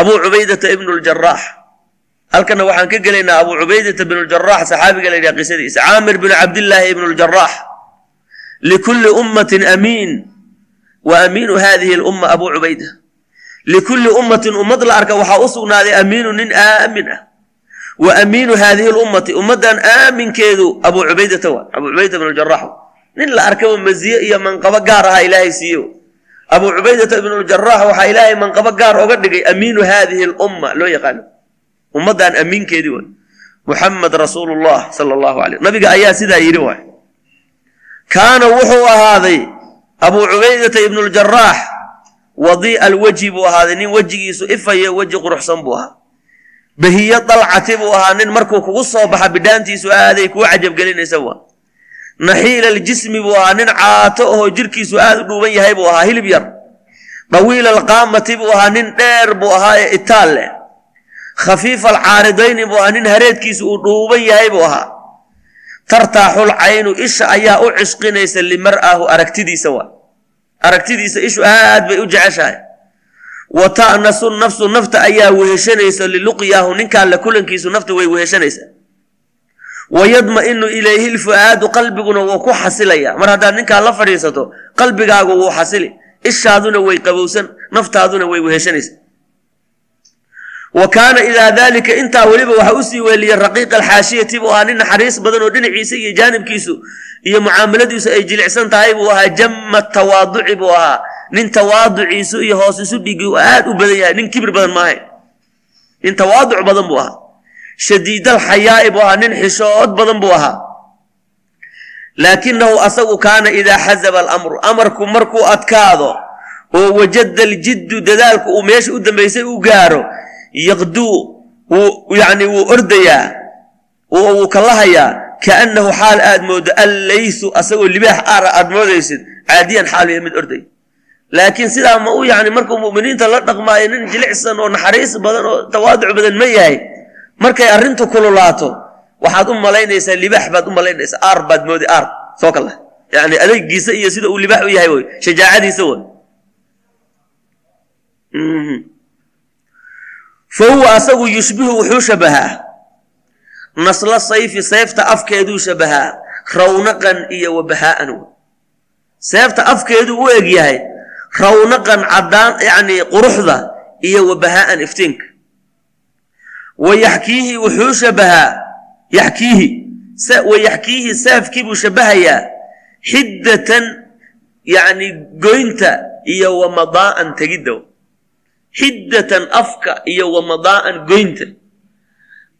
abu cubaydata ibnu ljaraax halkana waxaan ka gelaynaa abu cubaydata bn ljarax saxaabiga la yidhaha qisadiisa. Caamir bn cabdillaahi ibn ljarax likulli ummatin amiin. Wa amiinu hadihi lumma abu cubayda likulli ummatin ummad la arka waxaa u sugnaaday amiinu nin aamin ah. Wa amiinu haadihi lummati ummaddan aaminkeedu abu cubaydata wa abu cubayda bn ljarax nin la arkaba maziye iyo manqabo gaar aha ilaahay siiyo abu cubaydata ibn ljarax waxaa ilaahay manqabo gaar oga dhigay amiinu hadihi lumma loo yaqaano ummaddan amiinkeedii waay muxamed rasuulu llah sala allahu alay nabiga ayaa sidaa yidhi waay kaana wuxuu ahaaday abuu cubaydata ibnu ljaraax wadii'a alwejhi buu ahaaday nin wejigiisu ifaya weji quruxsan buu ahaa. Bahiyo dalcati buu ahaa nin markuu kugu soo baxa bidhaantiisu aaday kuu cajabgelinaysa waa naxiila aljismi buu ahaa nin caato ahoo jirkiisu aad u dhuuban yahay buu ahaa hilib yar. Dawiila alqaamati buu ahaa nin dheer buu ahaa ee itaal leh. Khafiifa alcaaridayni buu ahaa nin hareedkiisu uu dhuuban yahay buu ahaa. Tartaaxul caynu isha ayaa u cishqinaysa limar'ahu aragtidiisa waa. Aragtidiisa ishu aad bay u jeceshahay. Wa ta'nasu nafsu nafta ayaa weheshanaysa liluqyaahu ninkaan la kulankiisu nafta way weheshanaysaa wa yadma'inu ilayhi lfu'aadu qalbiguna wuu ku xasilaya mar haddaad ninkaan la fadhiisato qalbigaagu wuu xasili ishaaduna way qabowsan naftaaduna way weheshanaysa wa kaana idaa daalika intaa weliba waxa u sii weeliyey raqiiqa alxaashiyati buu ahaa nin naxariis badan oo dhinaciisa iyo jaanibkiisu iyo mucaamaladiisu ay jilicsan tahay buu ahaa jamma tawaaduci buu ahaa nin tawaaduciisu iyo hoos isu dhigi aad u badan yahay nin kibir badan maahay nin tawaaduc badan buu ahaa shadiidal xayaa'i buu ahaa nin xishood badan buu ahaa. Laakinahu asagu kaana idaa xazaba alamru amarku markuu adkaado oo wajada aljiddu dadaalku uu meesha u dambaysay u gaaro yaqduu yani wuu ordayaa wuu kalahayaa kaannahu xaal aad moodo allaysu asagoo libaax aara aad moodaysid caadiyan xaal mid orday. Laakiin sidaa ma u yani markuu mu'miniinta la dhaqmaayo nin jilicsan oo naxariis badan oo tawaaduc badan ma yahay markay arrintu kululaato waxaad u malaynaysaa libaax baad u malaynaysaa aar baad moodi aar. Soo kala. Yani adeygiisa iyo sida uu libaax u yahay wy shajaacadiisa way fa huwa asagu yushbihu wuxuu shabahaa. Nasla sayfi seefta afkeeduu shabahaa. Rawnaqan iyo wabahaa'an seefta afkeeduu u eg yahay rawnaqan caddaan yani quruxda iyo wabahaa'an iftiinka wa yaxkiihi wuxuu shabahaa yaxkiihi wa yaxkiihi seefkiibuu shabahayaa xiddatan yani goynta iyo wamadaa'an tegidda xiddatan afka iyo wamadaa'an goynta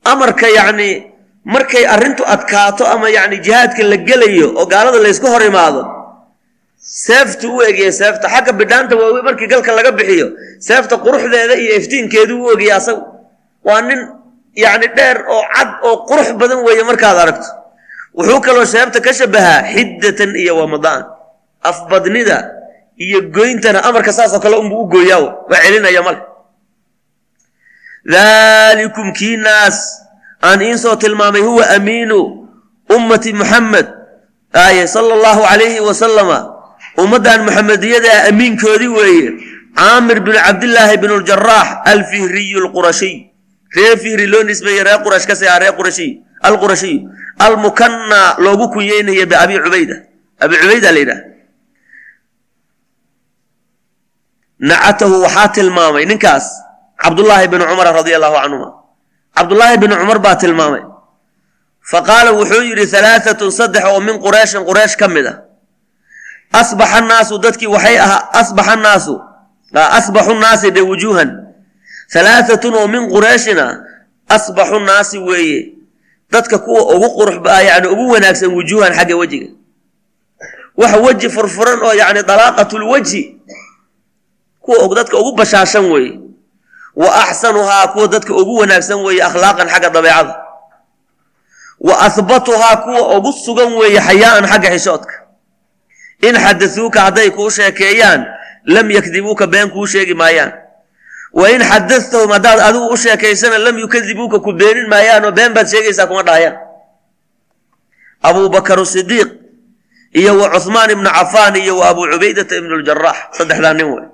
amarka yacni markay arrintu adkaato ama yacni jihaadka la gelayo oo gaalada laysku hor imaado seeftu u egyahay seefta xagga bidhaanta waa markii galka laga bixiyo seefta quruxdeeda iyo iftiinkeedu u asagu waa nin yacni dheer oo cad oo qurux badan weeye markaad aragto. Wuxuu kaloo seefta ka shabahaa xiddatan iyo wamada'an afbadnida iyo goyntana amarka saasoo kale unbuu u gooyaa waa celinaya male. Daalikum kiinaas aan iinsoo tilmaamay huwa amiinu ummati muxamed aaye sala allahu calayhi wasalama ummaddan muxamediyada ah amiinkoodii weeye caamir binu cabdillaahi binu ljaraax alfihriyu lqurashiy ree fihri loo nisbeeye ree qurash ka siaa ree qurashiy alqurashiy almukanna loogu kunyeynaya biabi cubayda. Abi cubayda la yidhaha nacatahu waxaa tilmaamay ninkaas cabdullaahi binu cumar radia allahu canhuma cabdullaahi binu cumar baa tilmaamay. Fa qaala wuxuu yidhi halaaatun saddex oo min qureyshin qureesh ka mid a asbaxa naasu dadkii waxay ahaa asbaxa naasu asbaxu naasi dhe wujuuhan halaaatun oo min qureeshina asbaxu naasi weeye. Dadka kuwa ugu qurux yani ugu wanaagsan wujuuhan xagga wejiga. Wax weji furfuran oo yani dalaaqatulwejhi kuwa dadka ugu bashaashan weeye. Wa axsanuhaa kuwa dadka ugu wanaagsan weeye akhlaaqan xagga dabeecada. Wa ahbatuhaa kuwa ugu sugan weeye xayaa'an xagga xishoodka. In xadasuuka hadday kuu sheekeeyaan lam yakdibuuka been kuu sheegi maayaan wa in xadastahum haddaad adigu u sheekaysana lam yukadibuuka ku beenin maayaanoo been baad sheegaysaa kuma dhahayaan abubakar sidiiq iyo wa cuhmaan ibnu cafaan iyo wa abuu cubaydata ibnu ljaraax saddexdaa nin wey.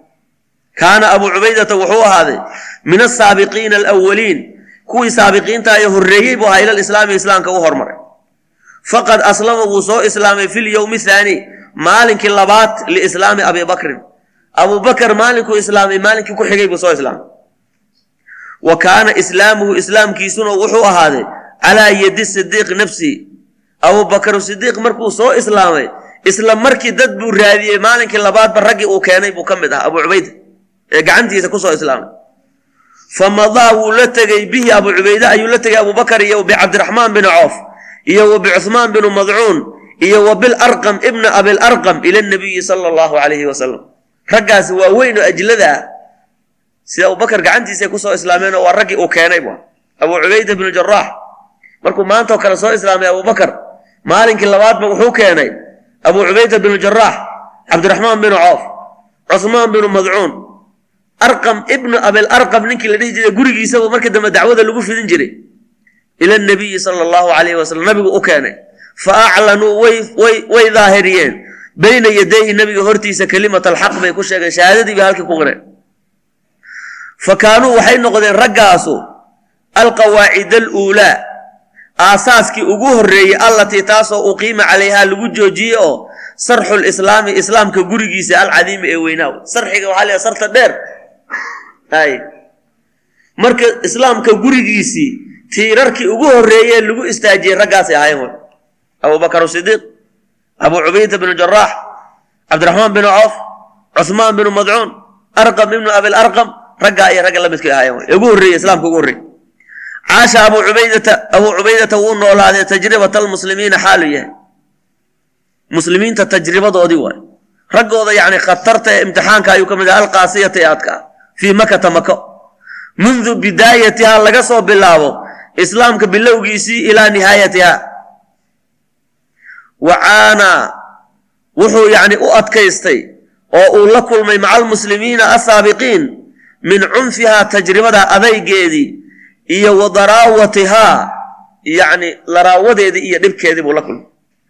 Kaana abuu cubaydata wuxuu ahaaday min asaabiqiina alawaliin kuwii saabiqiinta ee horreeyey buu ahaa ila lislaami islaamka u hormaray. Faqad aslama wuu soo islaamay fi lyowmi thaani maalinkii labaad liislaami abi bakrin abu bakr maalinkuu islaamay maalinkii ku xigay buu soo islaamay wa kaana islaamuhu islaamkiisuna wuxuu ahaaday calaa yadi sidiiq nafsi. Abu bakr sidiiq markuu soo islaamay isla markii dad buu raadiyey maalinkii labaadba raggii uu keenay buu ka mid ahaa abu cubayda ee gacantiisa ku soo islaamay. Famadaa wuu la tegey bihi abu cubayde ayuu la tegey abubakar iyo bicabdiraxmaan bin coof iyo wa bicuhmaan binu madcuun iyo wa ibna abilarqam ila nabiyi sala allahu calayhi wasalam raggaasi waa weyn oo ah sida abubakar gacantiisay ku soo islaameen oo waa raggii uu keenay bu abu cubayda binu jaraax markuu maantaoo kale soo islaamay abubakar maalinkii labaadba wuxuu keenay abu cubayda binu jaraax cabdiraxmaan binu coof cuhmaan binu madcuun arqam ibnu abilarqam ninkii la dhihi jiray gurigiisaba markii dambe dacwada lagu fidin jiray. Ila nabiyi sala allahu calayhi wasalam nabigu u keenay fa aclanuu way daahiriyeen bayna yadayhi nabiga hortiisa kelimat alxaq bay ku sheegeen shahaadadii bay halkii ku qireen fa kaanuu waxay noqdeen raggaasu alqawaacid aluulaa aasaaskii ugu horreeyey allatii taasoo uqiima calayhaa lagu joojiyey oo sarxu lislaami islaamka gurigiisa alcadiimi ee weynaaw sarxiga waxaa leeyahay sarta dheer. Ay. Marka islaamka gurigiisii tiirarkii ugu horreeyee lagu istaajiyey raggaasay ahayn abubakar sidiiq abu cubayda binu jaraax cabdiraxmaan binu coof cuhmaan binu madcuun arqam ibnu abilarqam raggaa iyo ragga la midkay ahaayeen ugu horreeye islaamka ugu horreeye caasha abu cubaydata abuu cubaydata wuu noolaaday tajribata almuslimiina xaalu yahay. Muslimiinta tajribadoodii waay. Raggooda yacni khatarta ee imtixaanka ayuu ka mid ahay alqaasiyata ee adka ah fii makata mako mundu bidaayatihaa laga soo bilaabo islaamka bilowgiisii ilaa wa caanaa wuxuu yacni u adkaystay oo uu la kulmay maca almuslimiina asaabiqiin min cunfihaa tajribada adaygeedii iyo wa daraawatihaa yacni laraawadeedii iyo dhibkeedii buu la kulmay.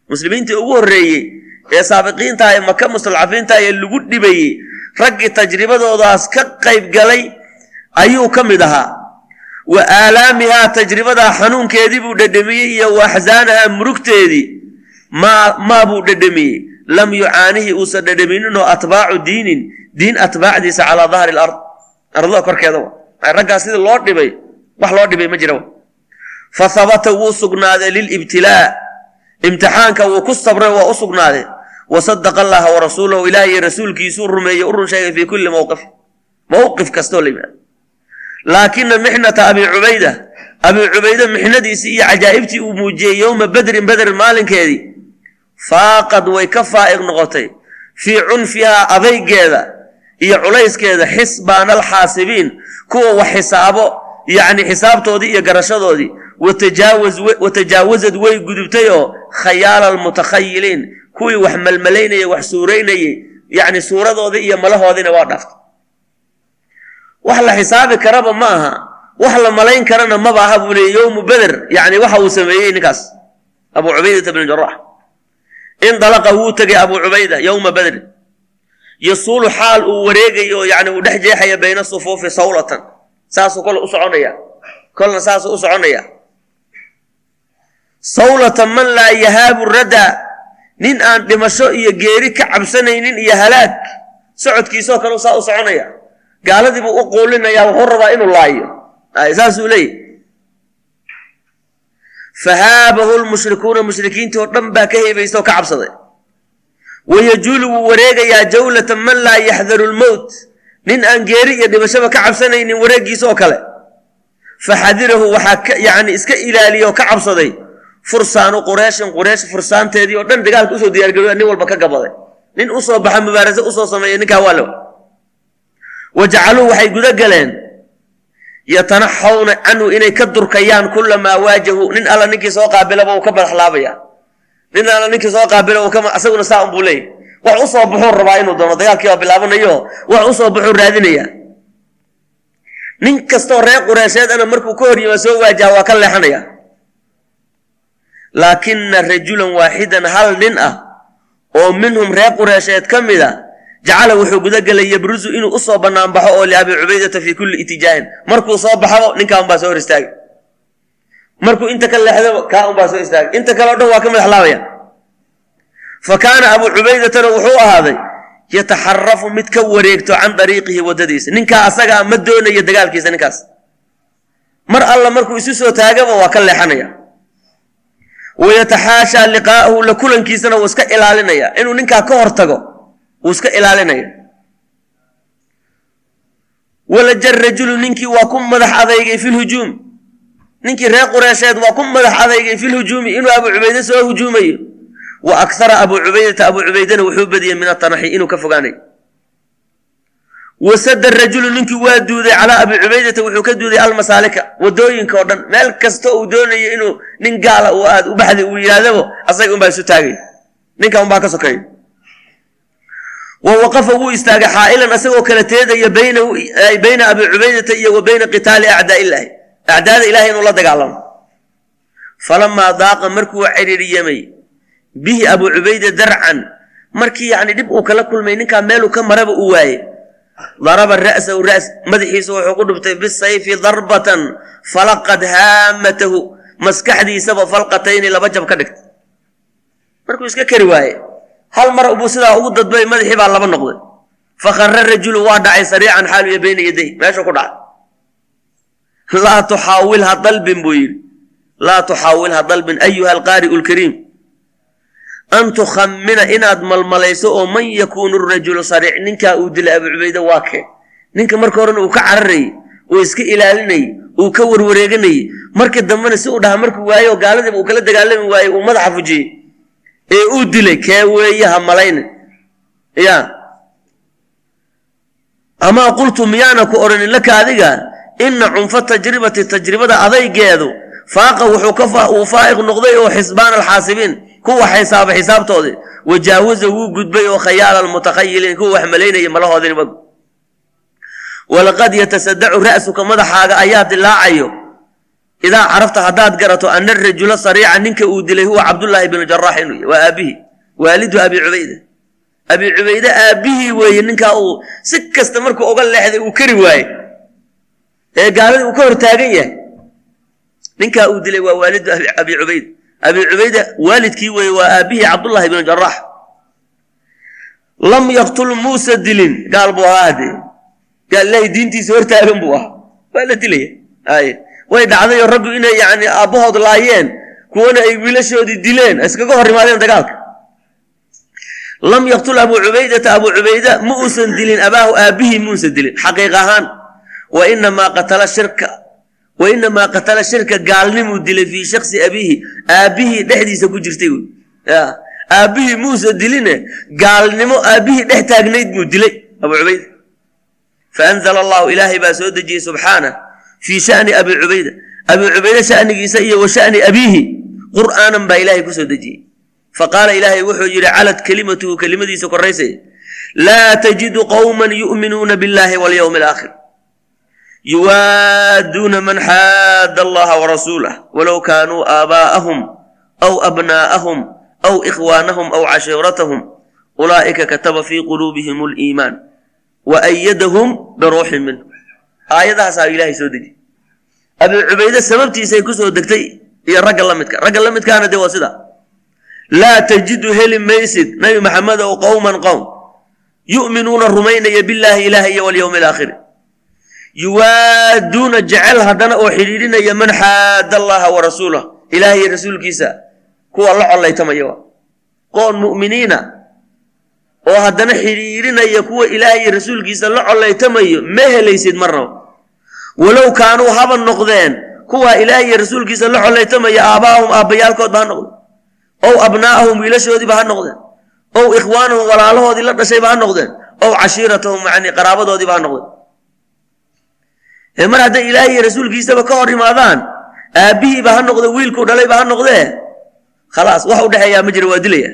Muslimiintii ugu horreeyey ee saabiqiinta ee maka mustadcafiinta ee lagu dhibayey raggii tajribadoodaas ka qayb galay ayuu ka mid ahaa. Wa aalaamihaa tajribadaa xanuunkeedii buu dhedhamiyey iyo wa axsaanahaa murugteedii maa maa buu dhedhamiyey lam yucaanihi uusan dhedhaminin atbaacu diinin. Diin atbaacdiisa calaa dahri lard ardada korkeeda wa. Raggaas sidii loo dhibay wax loo dhibay ma jira fa habata wuu sugnaaday lilibtilaa. Imtixaanka wuu ku sabray waa u sugnaaday wa sadaqa allaha wa rasuulahu ilaah iyo rasuulkiisuu rumeeyey u run sheegay fii kulli mowqif mowqif kastoo la yimaado laakina mixnata abi cubayda abi cubayda mixnadiisii iyo cajaa'ibtii uu muujiyey yowma badrin beder maalinkeedii faaqad way ka faa'iq noqotay. Fii cunfihaa adaygeeda iyo culayskeeda xisbaana alxaasibiin kuwa wax xisaabo yacni xisaabtoodii iyo garashadoodii wa tajaawasad way gudubtay oo khayaala almutakhayiliin kuwii wax malmalaynayay wax suuraynayay yacni suuradoodii iyo malahoodiina waa dhaaftay wax la xisaabi karaba ma aha wax la malayn karana maba aha buu leeyay yowmu beder yacni waxa uu sameeyey ninkaas abu cubaydata bn jarax indalaqa wuu tegay abu cubayda yowma badrin yasuulu xaal uu wareegayo yani uu dhex jeexaya bayna sufuufi sawlatan. Saasuu kole u soconaya. Kolna saasuu u soconaya. Sawlatan man laa yahaabu radaa nin aan dhimasho iyo geeri ka cabsanaynin iyo halaag socodkiisoo kale saa u soconaya. Gaaladii buu u quulinaya wuxuu rabaa inuu laayo. Saasuu leeyahy fahaabahu lmushrikuuna mushrikiintii oo dhan baa ka heebaysta oo ka cabsaday wayajuulu wuu wareegayaa jawlatan man laa yaxdaru lmowt nin aan geeri iyo dhimashaba ka cabsanaynin wareegiisa oo kale faxadirahu waxaa yani iska ilaaliya oo ka cabsaday fursaanu qureeshin qureesh fursaanteedii oo dhan dagaalka u soo diyaargaroya nin walba ka gabaday nin u soo baxa mubaarase u soo sameeya ninkaa waa low wa jacaluu waxay guda galeen yatanaxawna canhu inay ka durkayaan kulamaa waajahu. Nin alla ninkii soo qaabilaba uu ka badaxlaabaya nin alla ninkii soo qaabila asaguna saa unbuu leeyahy wax u soo baxuu rabaa inuu doono. Dagaalkii waa bilaabanayo. Wax u soo baxuu raadinaya. Nin kastoo reer qureesheed ana markuu ka hor yimaa soo waajaha waa ka leexanaya. Laakina rajulan waaxidan hal nin ah oo minhum reer qureesheed ka mid a jacala wuxuu gudagelay yabruzu inuu u soo banaanbaxo oo liabi cubaydata fii kulli itijaahin markuu soo baxabo ninkaa unbaa soo hor istaagay. Markuu inta ka leexdaba kaa unbaa soo istaagay. Inta kale o dhan waa ka madax laabaya fa kaana abu cubaydatana wuxuu ahaaday yataxarafu mid ka wareegto can dariiqihi waddadiisa. Ninkaa asagaa ma doonayo dagaalkiisa ninkaas. Mar alla markuu isu soo taagaba waa ka leexanaya. Wayataxaashaa liqaa'ahu la kulankiisana wuu iska ilaalinaya. Inuu ninkaa ka hor tago wuu iska ilaalinaya walaja rajulu ninkii waa ku madax adeygay fi lhujuum ninkii reer qureesheed waa ku madax adeygay fi lhujuumi inuu abu cubayde soo hujuumayo wa akara abu cubaydata abu cubaydena wuxuu badiyey min atanaxi inuu ka fogaanay. Wasada rajulu ninkii waa duuday calaa abi cubaydata wuxuu ka duuday almasaalika waddooyinka oo dhan. Meel kasta uu doonayo inuu nin gaala uu aad u baxday uu yidhaahdabo asaga unbaa isu taagay. Ninka unbaa ka sokeeya wa waqafa wuu istaagay xaa'ilan asagoo kala teedaya bayna abi cubaydata iyo wa bayna qitaali acdaa illaahi. Acdaada ilahay inuu la dagaalamo. Falamaa daaqa markuu cidhiiriyamay bihi abu cubayda darcan markii yani dhib uu kala kulmay ninkaa meeluu ka maraba uu waaye. Daraba ra'sahu ras madaxiisa wuxuu ku dhuftay bisayfi darbatan falaqad haamatahu. Maskaxdiisaba falqatayni laba jab ka dhigtay. Markuu iska kari waaye hal mar buu sidaa ugu dadbay madaxii baa laba noqday. Fakhara rajulu waa dhacay sariican xaaluya bayna yaday meeshuu ku dhacay. Laa tuxaawilha dalbin buu yidhi. Laa tuxaawilha dalbin ayuha alqaari'u lkariim an tukhamina inaad malmalayso oo man yakuunu rajulu sariic ninkaa uu dilay abu cubayde waa kee. Ninka marka horena uu ka cararayey uu iska ilaalinayey uu ka warwareeganayey markii dambena si uu dhaha markuu waaye oo gaaladiiba uu kala dagaalami waayey uu madaxa fujiyey ee uu dilay kee weeye ha malayna ya amaa qultu miyaana ku odhanin laka adiga ina cunfa tajribati tajribada adaygeedu faaqa wuxuu uu faa'iq noqday oo xisbaan alxaasibiin kuwa xisaaba xisaabtoodii wajaawaza wuu gudbay oo khayaala almutakhayiliin kuwa wax malaynaya malahoodinima walaqad yatasadacu ra'suka madaxaaga ayaa dilaacayo idaa carafta haddaad garato ana rajula sariica ninka uu dilay huwa cabdullaahi bnu jaraax inuu yahy waa aabihi waalidu abi cubayda abi cubayde aabbihii weeye ninkaa uu si kasta markuu oga leexday uu kari waaye ee gaaladii uu ka hor taagan yahay ninkaa uu dilay waa waalidu abi cubayd abi cubayda waalidkii weeye waa aabihii cabdullaahi bnu jaraax lam yaqtul muusa dilin gaal buu ahaa hadee gaal ilaahay diintiisa hortaagan buu ahaa waa la dilaya ay way dhacdayoo raggu inay yani aabbahood laayeen kuwana ay wiilashoodii dileen iskaga hor imaadeen dagaalka. Lam yaqtul abu cubaydata abu cubayda ma uusan dilin abaahu aabbihii muusan dilin. Xaqiiq ahaan wa inamaa qatala shirka wa inamaa qatala shirka gaalnimuu dilay fii shaksi abiihi. Aabbihii dhexdiisa ku jirtay aabbihii muusa diline gaalnimo aabbihii dhex taagnayd buu dilay abu cubayda. Faanzala allahu ilaahay baa soo dejiyey subxaanah fii shani abi cubayda abi cubayde shanigiisa iyo wa shani abiihi qur'aanan baa ilaahay ku soo dejiyey. Faqaala ilaahay wuxuu yidhi calad kelimatuhu kelimadiisa koraysay laa tajidu qowman yu'minuuna biاllahi walyowmi alaakhir yuwaaduuna man xaada allaha warasuulah walow kaanuu aabaa'ahum aw abnaa'ahum aw ikhwaanahum aw cashiiratahum ulaa'ika kataba fii quluubihim aliimaan wa ayadahum biruuxin minhu aayadahaasaa ilaahay soo dejiy abi cubayde sababtiisay ku soo degtay iyo ragga la midka. Ragga la midkaana dee waa sida. Laa tajidu heli maysid. Nabi maxamed ow qowman qowm yu'minuuna rumaynaya billaahi ilaah iyo walyowmi alaakhiri yuwaaduuna jecel haddana oo xidhiidhinaya man xaada allaha wa rasuulah ilaah iyo rasuulkiisa. Kuwa la collaytamaya qoon mu'miniina oo haddana xidhiidhinaya kuwa ilaah iyo rasuulkiisa la collaytamayo ma helaysid marnaba walow kaanuu haba noqdeen kuwa ilaah iyo rasuulkiisa la collaytamaya aabbaahum aabbayaalkoodba ha noqdeen ow abnaa'ahum wiilashoodiiba ha noqdeen. Ow ikhwaanahum walaalahoodii la dhashayba ha noqdeen. Ow cashiiratahum yani qaraabadoodiiba ha noqdeen. Ee mar hadday ilaahay iyo rasuulkiisaba ka hor imaadaan aabbihiiba ha noqde wiilkuu dhalayba ha noqdee khalaas wax u dhexeeyaa ma jira waa dilaya.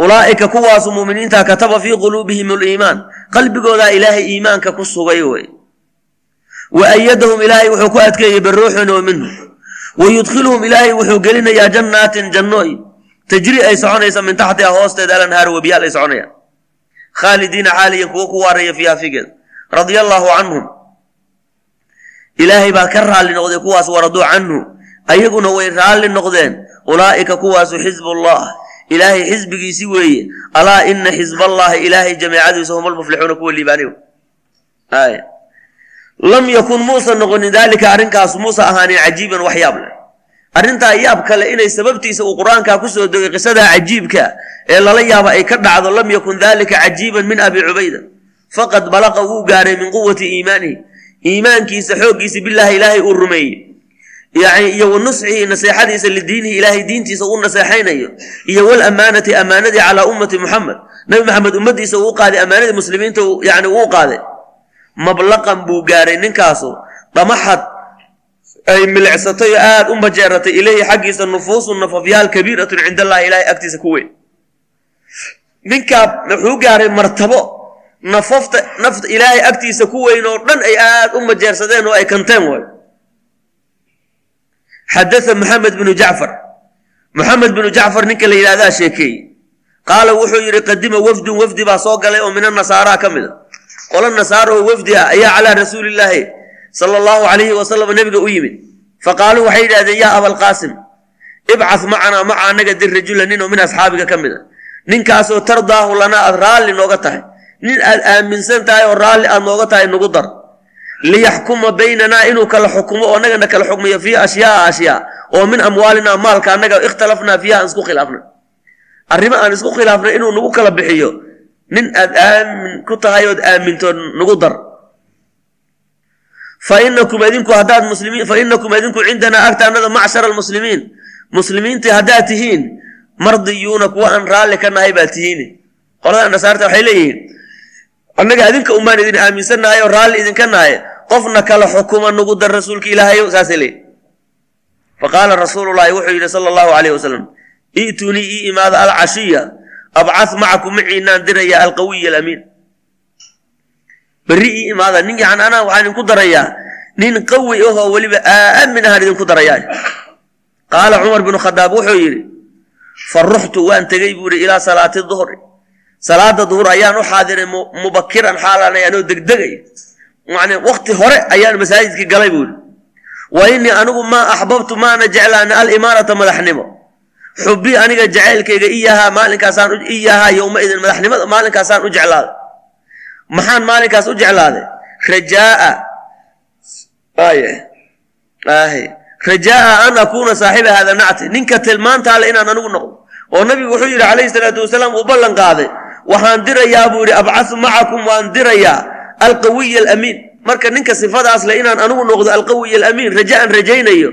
Ulaa'ika kuwaasu muuminiinta kataba fii quluubihim aliimaan. Qalbigoodaa ilaahay iimaanka ku sugay wey wa ayadahum ilaahay wuxuu ku adkeeyey biruuxin oo minhu wa yudkhiluhum ilaahay wuxuu gelinayaa jannaatin jannooy tajri ay soconaysa min taxtiha hoosteeda alanhaar webiyaal ay soconayaan khaalidiina xaaliyan kuwo ku waaraya fiiha figeeda radia allaahu canhum ilaahay baa ka raalli noqday kuwaas waraduu canhu ayaguna way raalli noqdeen ulaa'ika kuwaasu xizbullah ilaahay xisbigiisi weeye alaa ina xizballahi ilaahay jameecadiisa hum almuflixuuna kuwa liibaaniy lam yakun muusan noqonin daalika arrinkaas muusa ahaanin cajiiban wax yaab leh. Arrintaa yaab kale inay sababtiisa uu qur'aankaa ku soo degay qisadaa cajiibka ee lala yaaba ay ka dhacdo lam yakun dalika cajiiban min abi cubayda. Faqad balaqa wuu gaaray min quwati iimaanihi. Iimaankiisa xooggiisa bilaahi ilaahay uu rumeeyey. Yani iyo wa nusxihi naseexadiisa lidiinihi ilaahay diintiisa uu naseexaynayo. Iyo walamaanati amaanadii calaa ummati muxamed nabi maxamed ummadiisa uu qaaday amaanadii muslimiinta yani uu qaaday mablaqan buu gaaray ninkaasu. Dhamaxad ay milicsatay oo aada u majeeratay ilayhi xaggiisa nufuusu nafafyaal kabiiratun cind allahi ilahay agtiisa ku weyn. Ninkaa wuxuu gaaray martabo nafafta nafta ilaahay agtiisa ku weyn oo dhan ay aada u majeersadeen oo ay kanteen way. Xadaa maxamed binu jacfar. Maxamed binu jacfar ninka la yidhahdaa sheekeeyey. Qaala wuxuu yidhi qadima wafdun wafdi baa soo galay oo min anasaaraa ka mid a qolo nasaara oo wafdi ah ayaa calaa rasuulillaahi sala allahu calayhi wasalam nebiga u yimid. Faqaaluu waxay yidhahdeen yaa abalqaasim ibcad macanaa maca annaga dir rajula nin oo min asxaabiga ka mid a ninkaasoo tardaahu lanaa aad raalli nooga tahay. Nin aad aaminsan tahay oo raalli aad nooga tahay nagu dar. Liyaxkuma baynanaa inuu kala xukumo oo annagana kala xukmiyo fii ashyaaa ashyaa oo min amwaalinaa maalka annaga ikhtalafnaa fiiha aan isku khilaafnay. Arrimo aan isku khilaafnay inuu nagu kala bixiyo nin aad aamin ku tahay ood aaminto nagu dar. Fa inakum idinku haddaad muslimiin fa idinku cindanaa agtaanada macshara almuslimiin. Muslimiintii haddaad tihiin mardiyuuna kuwa aan raalli ka nahay baad tihiin. Qolada nasaarta waxay leeyihiin annaga adinka umaan idin aaminsannahay oo raalli idinka nahay qofna kala xukuma nagu dar rasuulka ilaahayo saasay leeyihiin faqaala rasuulullahi wuxuu yidhi sala allahu calayh wasalam i'tunii ii imaada alcashiya abcad macakum maciinaan diraya alqawiy alamiin berri ii imaada nin yani anaa waxaan idinku darayaa nin qawi ahoo weliba aamin ahaan idinku darayaa qaala cumar binu khadaab wuxuu yidhi fa waan tegey buu yidhi ilaa salaati duhri salaada duhur ayaan u xaadiray mubakiran xaalanay anoo degdegay yani wakti hore ayaan masaajidkii galay buu yidhi wa innii anigu maa axbabtu maana jeclaana alimaarata madaxnimo xubi aniga jacaylkayga iyahaa maalinkaasaan iyahaa yowma idin madaxnimada maalinkaasaan u jeclaaday maxaan maalinkaas u jeclaaday? Rajaaa. Rajaaa an akuuna saaxiba hada nacti. Ninka tilmaantaale inaan anigu noqdo oo nabigu wuxuu yidhi calayhi salaatu wasalaam uu ballan qaaday. Waxaan dirayaa buu yidhi abcasu macakum waan dirayaa alqawiy alamiin. Marka ninka sifadaas le inaan anigu noqdo alqawiy alamiin raja rajaynayo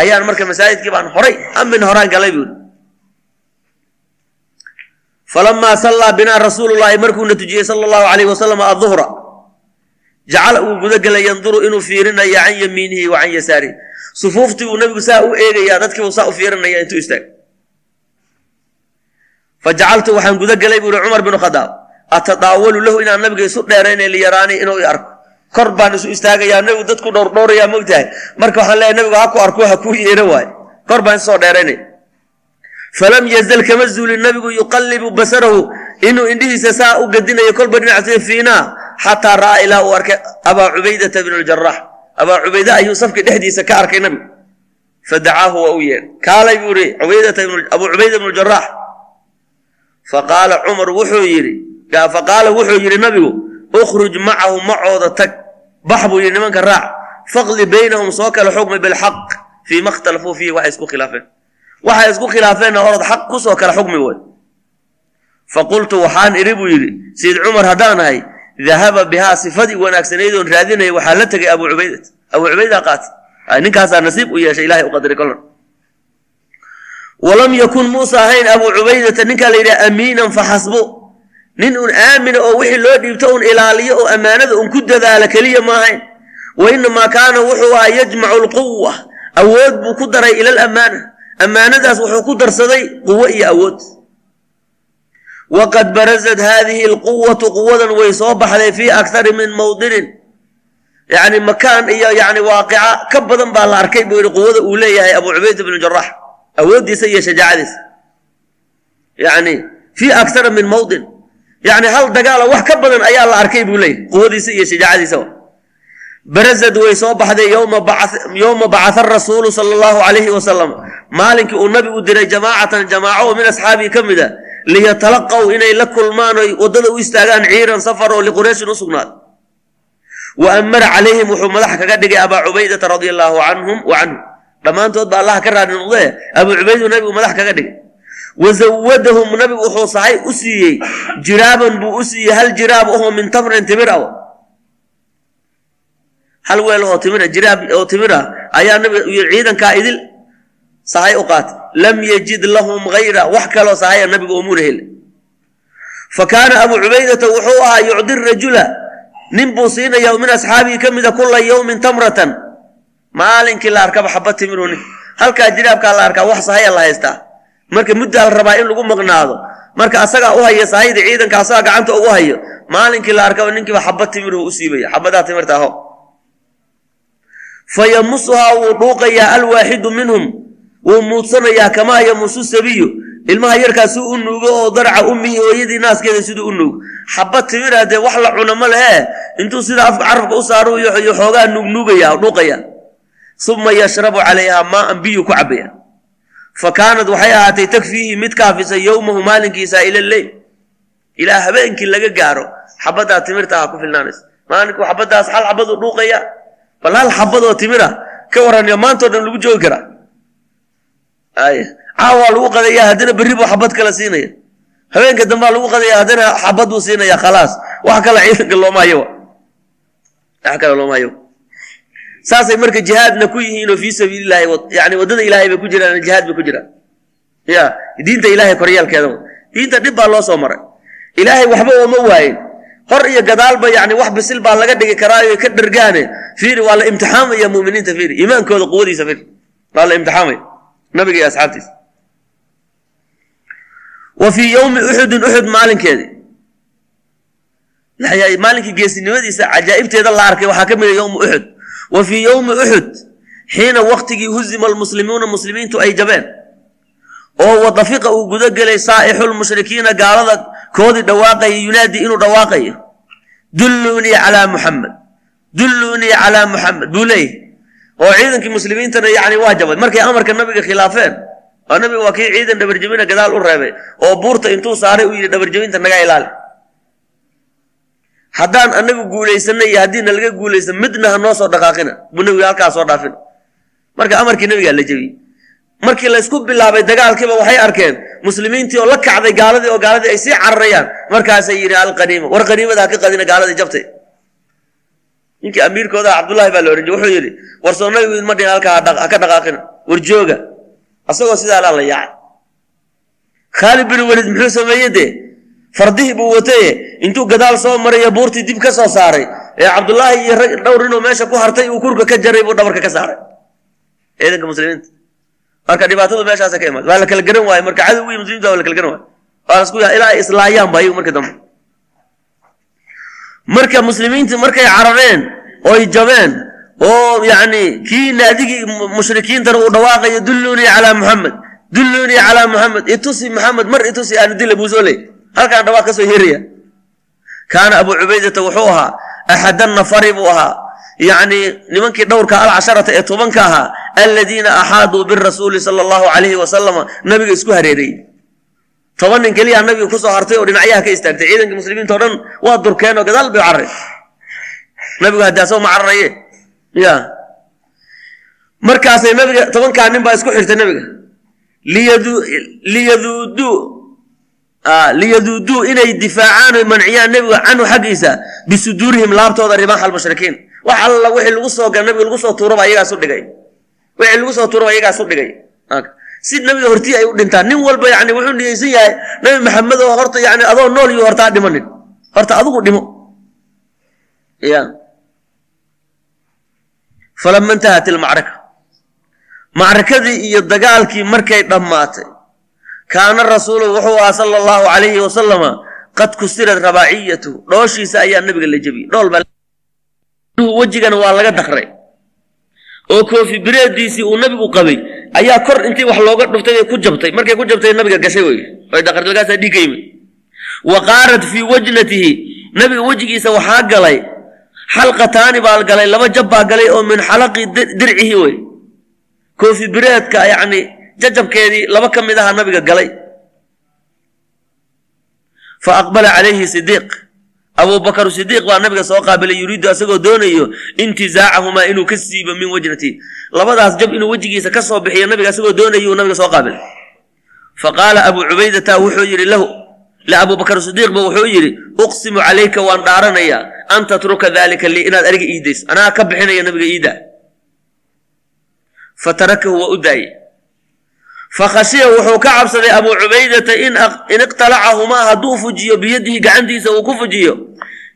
ayaan marka masaajidkii baan horay amin horaan galay buu yidhi falamaa sallaa binaa rasuulullaahi markuuna tujiyey sala allahu calayhi wasalam aduhra jacala uu gudagelay yanduru inuu fiirinaya can yamiinihi wa can yasaarihi sufuuftii buu nabigu saa u eegayaa dadkiibuu saa u fiirinaya intuu istaag fa jacaltu waxaan gudagelay buu yihi cumar binu khadaab atadaawalu lahu inaan nabiga isu dheeraynay liyaraani inuu i arko kor baan isu istaagayaa nabigu dadku dhowrdhowrayaa mogtahay marka waxaan leeyahy nabigu ha ku arko ha kuu yeero waayo kor baan isoo dheeraynay falam yazal kama zuulin nabigu yuqallibu basarahu inuu indhihiisa saa u gadinayo kolba dhinacsi fiinaa xataa ra'aa ilaa uu arkay abaa cubaydata bn ljarax abaa cubayde ayuu safka dhexdiisa ka arkay nabigu fadacaahu waa u yeedhay kaalay buu yihi abuu cubayda bnu jarax faqaala cumar wuxuu yidhi faqaala wuxuu yidhi nabigu ukhruj macahu macooda tag bax buu yidhi nimanka raac faqli baynahum soo kala xukmi bilxaq fii ma khtalafuu fiihi waxay isku khilaafeen waxay isku khilaafeenna orod xaq ku soo kala xukmi way faqultu waxaan idhi buu yidhi sayid cumar haddaan ahay dahaba bihaa sifadii wanaagsanaydoon raadinaya waxaa la tegay abuu cubaydat abuu cubayda qaati ninkaasaa nasiib u yeeshay ilahay u qadari kolon walam yakun muusa ahayn abuu cubaydata ninkaa la yidhaha amiinan faxasbu nin un aamina oo wixii loo dhiibto un ilaaliyo oo ammaanada un ku dadaala keliya ma ahayn. Wa inamaa kaana wuxuu ahaa yajmacu lquwa awood buu ku daray ila alamaana ammaanadaas wuxuu ku darsaday quwo iyo awood. Waqad barazat haadihi alquwatu quwadan way soo baxday fii akthari min mawdinin. Yani makaan iyo yani waaqica ka badan baa la arkay buu yihi quwada uu leeyahay abuu cubayda bnu jarax awooddiisa iyo shajaacadiisa. Yani fii akthara min mawdin. Yacni hal dagaala wax ka badan ayaa la arkay buu leeyahy quwadiisa iyo shajaacadiisaba barazad way soo baxday yowma bacatha rasuulu sala allahu calayhi wasalam maalinkii uu nabigu diray jamaacatan jamaaco min asxaabihi ka mid a liyatalaqaw inay la kulmaan oy waddada u istaagaan ciiran safar oo liqurayshin u sugnaad. Wa amara calayhim wuxuu madaxa kaga dhigay abaa cubaydata radia allaahu canhum wa canhu dhammaantood ba allah ka raadi noqdee abuu cubaydu nabigu madax kaga dhigay. Wa zawadahum nabigu wuxuu sahay u siiyey jiraaban buu u siiyey hal jiraab ahoo min tamrin timir aw hal weel oo timira jiraab oo timir ah ayaa nabiga ciidankaa idil sahay u qaatay lam yajid lahum hayra wax kaloo sahaya nabigu oomuna heli fa kaana abuu cubaydata wuxuu ahaa yucdi rajula nin buu siinaya min asxaabihi ka mida kula yowmin tamratan. Maalinkii la arkaba xaba timiru nin halkaa jiraabkaa la arkaa wax sahaya la haystaa. Marka muddaa la rabaa in lagu maqnaado marka asagaa u haya sahayda ciidanka asagaa gacanta ugu hayo maalinkii la arkaba ninkiiba xaba timiruhu u siibaya xabadaa timirta fa yamusuhaa wuu dhuuqayaa alwaaxidu minhum wuu muudsanayaa kamaa yamusu sabiyu ilmaha yarkaasuu u nuugo oo darca ummihi hooyadii naaskeeda siduu u nuugo xaba timira dee wax la cuna ma lehe intuu sida afka carabka u saaro iyo xoogaa nuugnuugaya dhuuqaya uma yashrabu calayhaa maaan biyu ku cabaya fa kaanad waxay ahaatay takfiihi mid kaafisa yowmahu maalinkiisa ila leyl ilaa habeenkii laga gaaro xabadaa timirta ah ku filnaanaysa maalinku xabadaas hal xabaduu dhuuqaya bal xabadoo timira ka waraniyo maantao dhan lagu joogi karaa ay caawaa lagu qadaya haddana berri buu xabad kala siinaya. Habeenka dambaa lagu qadaya haddana xabad buu siinaya khalaas. Wax kale ciidanka looma hayo. Wax kale looma saasay marka jihaadna ku yihiinoo fii sabiilillahi yani waddada ilahay bay ku jiraan jihaad bay ku jiraan. Ya diinta ilahay koryaalkeeda diinta dhib baa loo soo maray. Ilaahay waxba ooma waayin hor iyo gadaalba yani wax bisil baa laga dhigi karaayo ka dhargaane. Fiiri waa la imtixaamaya muminiinta fiiri. Iimaankooda quwadiisa fiiri. Waa la imtixaamaya nabiga iyo asxaabtiisa. Wa fii yowmi uxudin uxud maalinkeedii maalinkii geesinimadiisa cajaa'ibteeda la arkay waxaa ka mida yowmu uxud wa fii yowmi uxud xiina waktigii huzima almuslimuuna muslimiintu ay jabeen. Oo wadafiqa uu guda gelay saa'ixulmushrikiina gaalada koodii dhawaaqaya yunaadi inuu dhawaaqayo dulluunii calaa muxamed dulluunii calaa muxamed buu leeyahy oo ciidankii muslimiintana yani waa jabay. Markay amarka nabiga khilaafeen oo nabiga waa kii ciidan dhabarjabina gadaal u reebay oo buurta intuu saaray uu yidhi dhabarjabinta naga ilaali. Haddaan anagu guulaysanay iyo haddiina laga guulaysan midna ha noo soo dhaqaaqina. Buu nabiga halkaa soo dhaafina marka amarkii nabigaa la jebiyey markii laysku bilaabay dagaalkiiba waxay arkeen muslimiintii oo la kacday gaaladii oo gaaladii ay sii cararayaan. Markaasay yidhi alqaniima war qaniimada ha ka qadina gaaladii jabtay. Ninkii amiirkooda cabdullahi baa la ohan jir wuxuu yidhi war soo dhihin halkaa ha ka dhaqaaqina war jooga. Asagoo sidaa laa la yaacay. Khaalid bin welid muxuu sameeye dee? Fardihii buu wataye intuu gadaal soo maraya buurtii dib ka soo saaray. Ee cabdullaahi iyo rag dhowr ninoo meesha ku hartay uu kurka ka jaray buu dhabarka ka saaray. Ciidanka muslimiinta marka dhibaatadu meeshaasa ka imaad waa la kala garan waaye marka cadowgii muslimiinta waa la kala garan waaye. Waa la isku yaa ilaa ay islaayaan ba ayagu marka dambe. Marka muslimiintii markay carareen oy jabeen oo yacni kii naadigii mushrikiintana uu dhawaaqayo dulluunii calaa muxamed dulluunii calaa muxamed itusi muxamed mar itusi aanu dila buu soo leey halkaan dhawaaq ka soo yeeraya kaana abuu cubaydata wuxuu ahaa axada nafari buu ahaa yacni nimankii dhowrka alcasharata ee tobanka ahaa aladiina axaaduu birasuuli sala allahu calayhi wasalama nabiga isku hareereeyey toban nin keliyaa nabiga ku soo hartay oo dhinacyaha ka istaagtay ciidankii muslimiinta o dhan waa durkeen oo gadaal bay carray nabigu haddii asagoo ma cararaye ya markaasay nabiga tobankaa nin baa isku xirtay nabiga. Liyaduuduu liyaduuduu inay difaacaan oy manciyaan nebiga canhu xaggiisa bisuduurihim laabtooda rimaaxa almushrikiin wax alla wixii lagu soo gala nabiga lagu soo tuuraba ayagaasu dhigay. Wixii lagu soo tuuraba ayagaasu dhigay. Si nabiga hortii ay u dhintaan. Nin walba yani wuxuu niyeysan yahay nabi maxamed oo horta yani adoo nool iyo hortaa dhimanin horta adigu dhimo. Ya. Falama intahat ilmacraka macrakadii iyo dagaalkii markay dhammaatay kaana rasuulu wuxuu ahaa sala allahu calayhi wasalama qad kusirad rabaaciyatu. Dhooshiisa ayaa nabiga la jebiyey. Dhool baa wejigana waa laga dakray oo koofi bireediisii uu nabigu qabay ayaa kor intii wax looga dhuftay ay ku jabtay. Markay ku jabtay nabiga gashay wey ay dakartay markaasaa dhiig ka yimid. Wa qaarat fii wajnatihi nabiga wejigiisa waxaa galay xalqataani baa galay laba jab baa galay oo min xalaqi dircihi wey koofi bireedka yacni jajabkeedii laba ka mid aha nabiga galay. Fa aqbala calayhi sidiiq abubakar sidiiq baa nabiga soo qaabilay yuriidu asagoo doonayo intizaacahumaa inuu ka siibo min wajnati. Labadaas jab inuu wejigiisa ka soo bixiyo nabiga asagoo doonayo nabiga soo qaabilay. Fa qaala abu cubaydata wuxuu yidhi lahu abubakar sidiiqba wuxuu yidhi uqsimu calayka waan dhaaranayaa an tatruka dalika lii inaad ariga iidays anaa ka bixinaya nabiga iida fatarakahu waa u daayey fakhashiya wuxuu ka cabsaday abuu cubaydata in iqtalacahumaa hadduu fujiyo biyadihi gacantiisa uu ku fujiyo.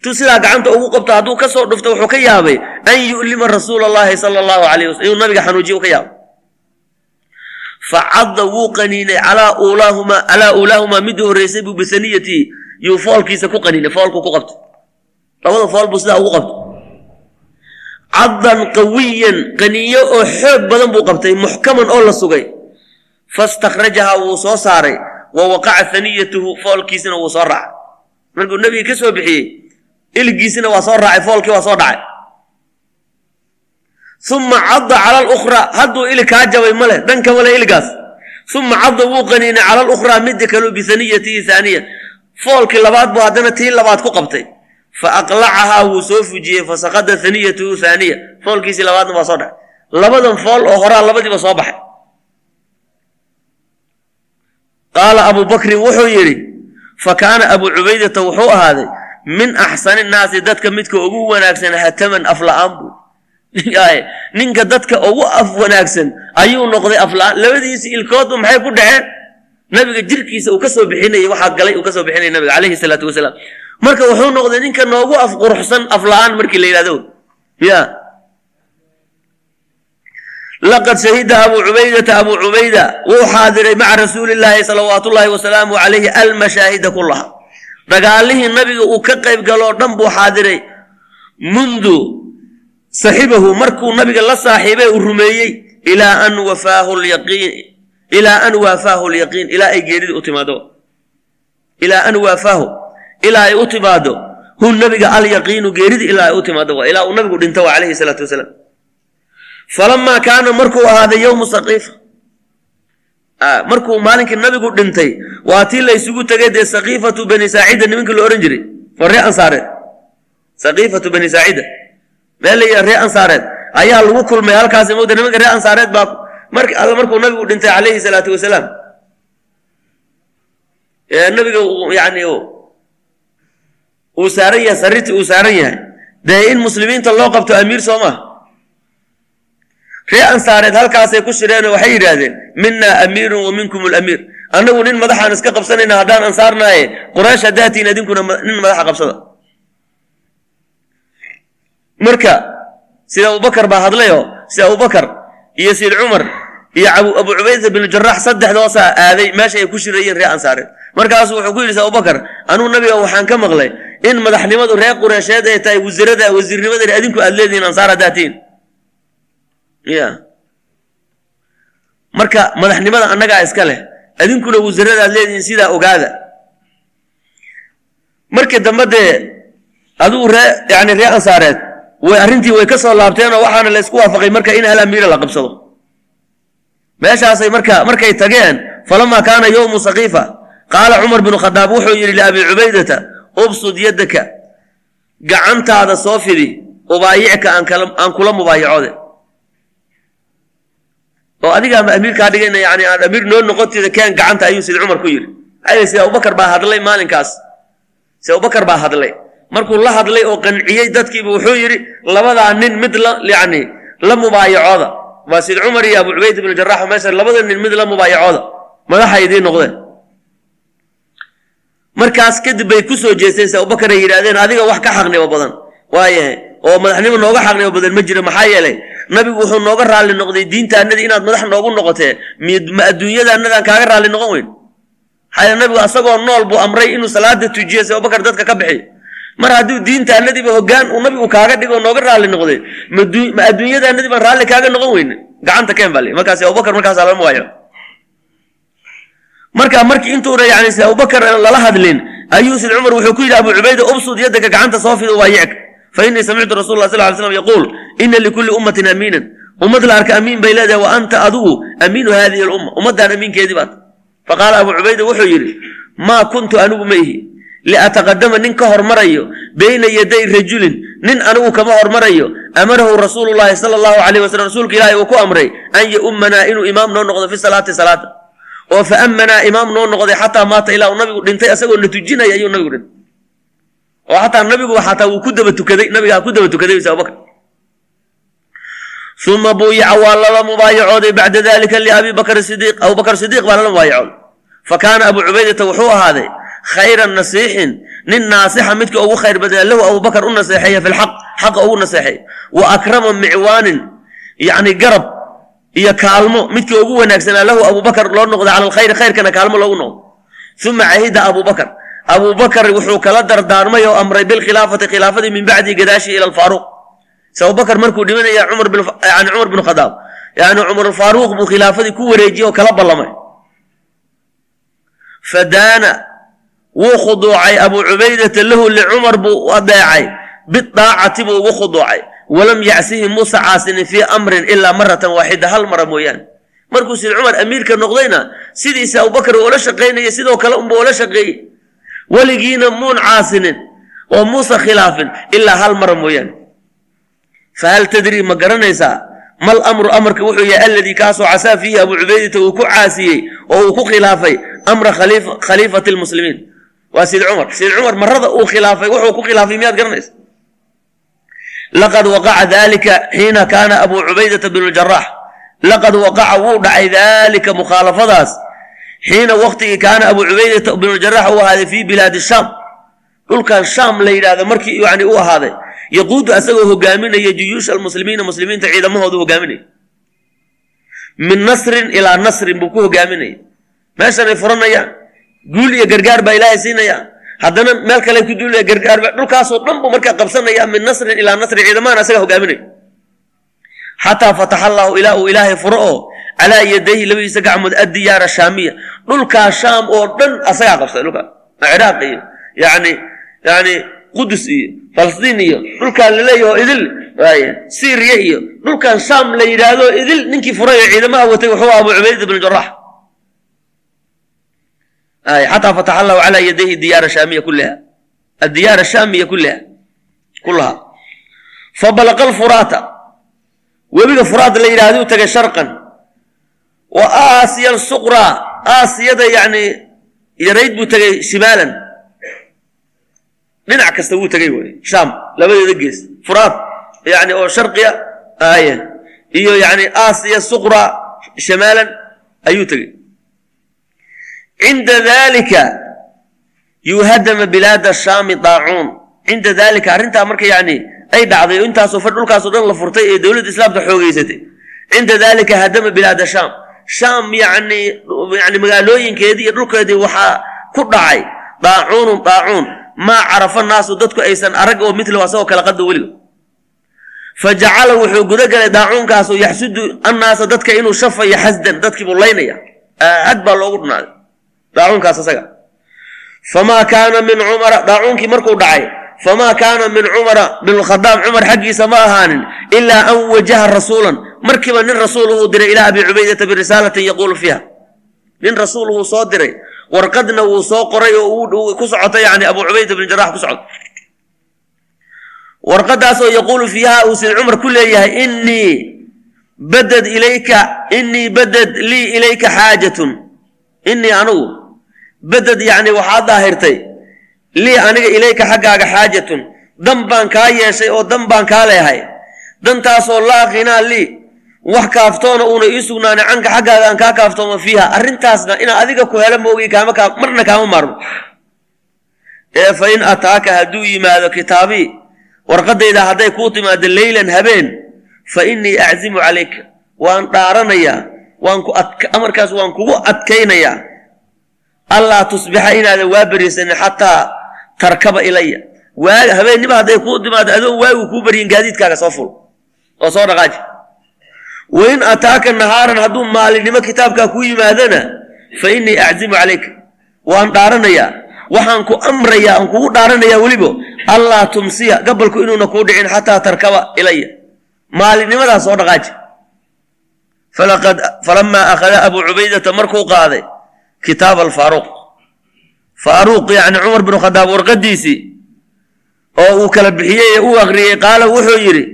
Tu sidaa gacanta ugu qabto hadduu ka soo dhufto wuxuu ka yaabay an yu'lima rasuula allahi sala allahu alayh wasalm inuu nabiga xanuujiyo ka yaabay. Facadda wuu qaniinay calaa uulaahumaa calaa uulaahumaa midii horreysay buu bisaniyatihi yuu foolkiisa ku qaniinay foolku ku qabtay. Labada fool sidaa ugu qabtay. Caddan qawiyan qaniinyo oo xoog badan buu qabtay muxkaman oo la sugay fastakhrajahaa wuu soo saaray wa waqaca haniyatuhu foolkiisina wuu soo raacay markuu nebiga ka soo bixiyey iligiisina waa soo raacay foolkii waa soo dhacay uma cadda cala alukhraa hadduu ili kaa jabay male dhanka male iligaas uma cadda wuu qaniinay cala alukhraa midda kaleu bihaniyatihi haaniya foolkii labaad buu haddana tii labaad ku qabtay fa aqlacahaa wuu soo fujiyey fasaqada haniyatuhu haaniya foolkiisii labaadna waa soo dhacay labadan fool oo horaa labadiiba soo baxay qaala abu bakrin wuxuu yidhi fa kaana abu cubaydata wuxuu ahaaday min axsani nnaasi dadka midka ugu wanaagsan hataman afla'aan buu. Ninka dadka ugu af wanaagsan ayuu noqday afla'aan labadiisii ilkoodba maxay ku dhaceen? Nabiga jirkiisa uu ka soo bixinayay waxaa galay uu ka soo bixinaya nabiga calayhi salaatu wasalaam. Marka wuxuu noqday ninka noogu af quruxsan afla'aan markii la yidhahdo ya laqad shahida abu cubaydata abu cubayda wuu xaadiray maca rasuuli llaahi salawaatu ullaahi wasalaamu calayhi almashaahida kullaha dagaalihii nabiga uu ka qayb galoo dhan buu xaadiray mundu saxibahu markuu nabiga la saaxiibay uu rumeeyey ilaa an wafaahu lyaqiin ilaa an waafaahu lyaqiin ilaa ay geeridii u timaado ilaa an waafaahu ilaa ay u timaado hu nabiga alyaqiinu geeridii ilaa ay u timaado ilaa uu nabigu dhinto waa calayhi salaatu wasalaam falamaa kaana markuu ahaaday yowmu saqiifa markuu maalinkii nabigu dhintay waa tii la ysugu tegay dee saqiifatu bani saacida nimankii la ohan jiray oo ree ansaareed. Saqiifatu bani saacida meel la ree ansaareed. Ayaa lagu kulmay halkaasi mowda nimanka ree ansaareed baa mar alla markuu nabigu dhintay calayhi salaatu wasalaam. Nabiga yani uu saaran yahay sariti uu saaran yahay. Dee in muslimiinta loo qabto amiir soo maha ree ansaareed halkaasay ku shireenoo waxay yidhaahdeen minaa amiirun wa minkum lamiir annagu nin madaxaan iska qabsanayna haddaan ansaarnaaye quraysh haddaatiin idinkuna nin madaxa qabsada. Marka sida abubakar baa hadlayoo sida abubakar iyo sid cumar iyo abu cubayda bin jaraax saddexdoosaa aaday meesha ay ku shirayeen ree ansaareed markaasu wuxuu ku yidhi sida abubakar anuu nabiga waxaan ka maqlay in madaxnimadu ree qureysheed ay tahay wasiirada wasiirnimadana adinku aad leedihiin ansaar haddaatiin ya. Marka madaxnimada annagaa iska leh adinkuna wasaradaad leedihiin sidaa ogaada. Markii dambe dee adigu ree yani ree ansaareed way arrintii way ka soo laabteenoo waxaana la isku waafaqay marka in hal amiira la qabsado. Meeshaasay marka markay tageen falamaa kaana yowmu saqiifa. Qaala cumar binu khadaab wuxuu yidhi liabi cubaydata ubsud yaddaka gacantaada soo fidi ubaayicka aan kula mubaayacode oo adiga ama amiirkaa dhigayna yani aan amiir noo noqoteeda keen gacanta ayuu sida cumar ku yidhi. Maxaa sida abubakar baa hadlay maalinkaas. Sida abubakar baa hadlay. Markuu la hadlay oo qanciyey dadkiiba wuxuu yidhi labadaa nin mid la yani la mubaayacooda waa sid cumar iyo abu cubayd ibnu jarax meesha labada nin mid la mubaayacooda madaxa idiin noqdeen. Markaas kadib bay ku jeesteen sida abubakar ay yidhahdeen adiga wax ka xaqnimo badan. Waayahay oo madaxnimo nooga xaqnimo badan ma jiro maxaa yeelay nabigu wuxuu nooga raalli noqday diintaanadii inaad madax noogu noqotee. Ma adduunyadaanadaan kaaga raalli noqon weyn? Maxaa nabigu asagoo nool buu amray inuu salaada tujiyo si abubakar dadka ka bixiyo mar hadduu diintaanadiiba hoggaan uu nabigu kaaga dhigo nooga raalli noqday ma adduunyadaanadii baan raalli kaaga noqon weyne gacanta keen bali markaas abubakar markaas lama waayo. Marka markii intuuna yani abubakar lala hadlin ayuu sid cumar wuxuu ku yidhi abu cubayda ubsud yaddaka gacanta soo fid ubaayicka fa innii samictu rasul lah sal ly slam yaquul ina likulli ummatin amiinan ummad la arka amiin bay leedahay wa anta adigu amiinu hadihi lumma ummaddan amiinkeedii baad faqaala abu cubayda wuxuu yidhi maa kuntu anigu ma ihi liataqadama nin ka hormarayo bayna yaday rajulin nin anigu kama hormarayo amarahu rasuulu llahi sala allahu alayh wasalam rasuulka ilaahi uu ku amray an yaummanaa inuu imaam noo noqdo fi salaati salaata oo fa ammanaa imaam noo noqday xataa maata ilaa uu nabigu dhintay asagoo na tujinaya ayuu oo xataa nabigu xataa wuu ku daba tukaday nabigaa ku daba tukaday bis abubakr uma buuyica waa lala mubaayacooday bacda dalika liabi bakr sidiiq abubakr sidiiq baa lala mubaayacooday fa kaana abu cubaydata wuxuu ahaaday khayra nasiixin nin naasixa midka ugu khayr badnaa lahu abubakar u naseexeeya fi lxaq xaqa ugu naseexeeya. Wa akrama micwaanin yani garab iyo kaalmo midkii ugu wanaagsanaa lahu abubakar loo noqda cala alkhayri khayrkana kaalmo loogu noqdo. Uma cahida abubakar abubakar wuxuu kala dardaarmay oo amray bilkhilaafati khilaafadii min bacdii gadaashi ila alfaaruq. Abubakar markuu dhimanaya yani cumar bin khadaab yani cumar alfaaruuq buu khilaafadii ku wareejiyey oo kala ballamay. Fadaana wuu khuduucay abu cubaydata lahu licumar buu adeecay bidaacati buu ugu khuduucay. Walam yacsihi muusa caasinin fii amrin ilaa maratan waaxida hal mara mooyaane. Markuu sid cumar amiirka noqdayna sidiisa abubakar oola shaqaynaya sidoo kale unba oola shaqeeyey weligiina muun caasinin oo muusa khilaafin ilaa hal mara mooyaane. Fahal tadrii ma garanaysaa? Mal amru amarka wuxuu yahay alladii kaasoo casaa fiihi abu cubaydata uu ku caasiyey oo uu ku khilaafay amra khaliifati lmuslimiin waa sid cumar. Sid cumar marada uu khilaafay wuxuu ku khilaafay miyaad garanaysa? Laqad waqaca dalika xiina kaana abu cubaydata bnu ljarax laqad waqaca wuu dhacay dalika mukhaalafadaas xiina waqtigii kaana abu cubaydata bnuljarax uu ahaaday fii bilaadi shaam dhulkan shaam la yidhahdo markii yani u ahaaday yaquudu asagoo hogaaminaya juyuusha almuslimiina muslimiinta ciidamahoodu hogaaminaya min nasrin ilaa nasrin buu ku hogaaminaya meeshanay furanayaan guul iyo gargaar baa ilaahay siinaya haddana meel kale ku duulaya gargaar dhulkaasoo dhan buu markaa qabsanaya min nasrin ilaa nasrin ciidamahan asaga hogaaminaya xataa fataxa allahu ilaa uu ilaahay furo oo calaa yadayhi labadiisa gacmood addiyaara shaamiya. Dhulkaa shaam oo dhan asagaa qabsaday dhulkaa ciraaq iyo yani yani qudus iyo falastiin iyo dhulkaan laleeyaho idil syriya iyo dhulkan shaam la yidhaahdo idil ninkii furay oo ciidamaha watay wuxuu abu cubayda bn jarax xataa fataxa allahu calaa yadayhi diyaara shaamiya kuliha addiyaara shaamiya kuliha kulaha fabalaqa alfuraata webiga furaad la yidhahdo u tagay sharqan wa aasiya alsuqraa aasiyada yani yarayd buu tegay shimaalan. Dhinac kasta wuu tegay wey. Shaam labadeeda gees. Furaad yani oo sharqiya aaya. Iyo yani aasiya suqra shamaalan ayuu tegey cinda dalika yuhadama bilaada shaami daacuun. Cinda dalika arrintaa marka yani ay dhacday oo intaasoo far dhulkaasoo dhan la furtay ee dowladda islaamka xoogeysatay. Cinda dalika hadama bilaada shaam yani yani magaalooyinkeedii iyo dhulkeedii waxaa ku dhacay. Daacuunun daacuun. Maa carafa naasu dadku aysan arag oo mitlahu asagoo kala qado weliga fa jacala wuxuu gudagalay daacuunkaasu yaxsudu annaasa dadka inuu shafayo xasdan dadkiibuu laynaya. Aad baa loogu dhunaaday. Daacuunkaas asaga famaa kaana min cumara daacuunkii markuu dhacay famaa kaana min cumara binkhadaab cumar xaggiisa ma ahaanin ilaa an wajaha rasuulan markiiba nin rasuul uhuu diray ilaa abi cubaydata birisaalatin yaquulu fiiha. Nin rasuul uhuu soo diray warqadna wuu soo qoray oo ku socota yani abu cubayda bn jarax ku socota warqadaasoo yaquulu fiiha uu sid cumar ku leeyahay inii badad ilayka inii badad lii ilayka xaajatun. Inii anigu badad yani waxaad daahirtay lii aniga ilayka xaggaaga xaajatun. Dan baan kaa yeeshay oo dan baan kaa leehay dantaasoo laa qinaa lii wax kaaftoona uuna ii sugnaanay canka xaggaaga aan kaa kaaftooma fiiha. Arrintaasna inaa adiga ku helo kaama kaa marna kaama maarmo ee fa in ataaka hadduu yimaado kitaabii warqadayda hadday kuu timaado leylan habeen fa innii aczimu calayka. Waan dhaaranayaa waan ku amarkaas waan kugu adkaynayaa allaa tusbixa inaadan waa berisanin xataa tarkaba ilaya waa habeennima hadday kuu timaado adoo waagu kuu baryin gaadiidkaaga soo ful. Oo soo dhaqaaji wain ataaka nahaaran hadduu maalinimo kitaabkaa kuu yimaadana fa innii aczimu calayka waan dhaaranayaa waxaan ku amrayaa aan kugu dhaaranayaa welibo allaa tumsiya gabalku inuuna kuu dhicin xataa tarkaba ilaya maalinnimadaa soo dhaqaaji falamaa akhada abuu cubaydata markuu qaaday kitaab alfaaruuq faaruuq yacni cumar binu khadaab warqadiisii oo uu kala bixiyey ee uu akhriyey qaala wuxuu yidhi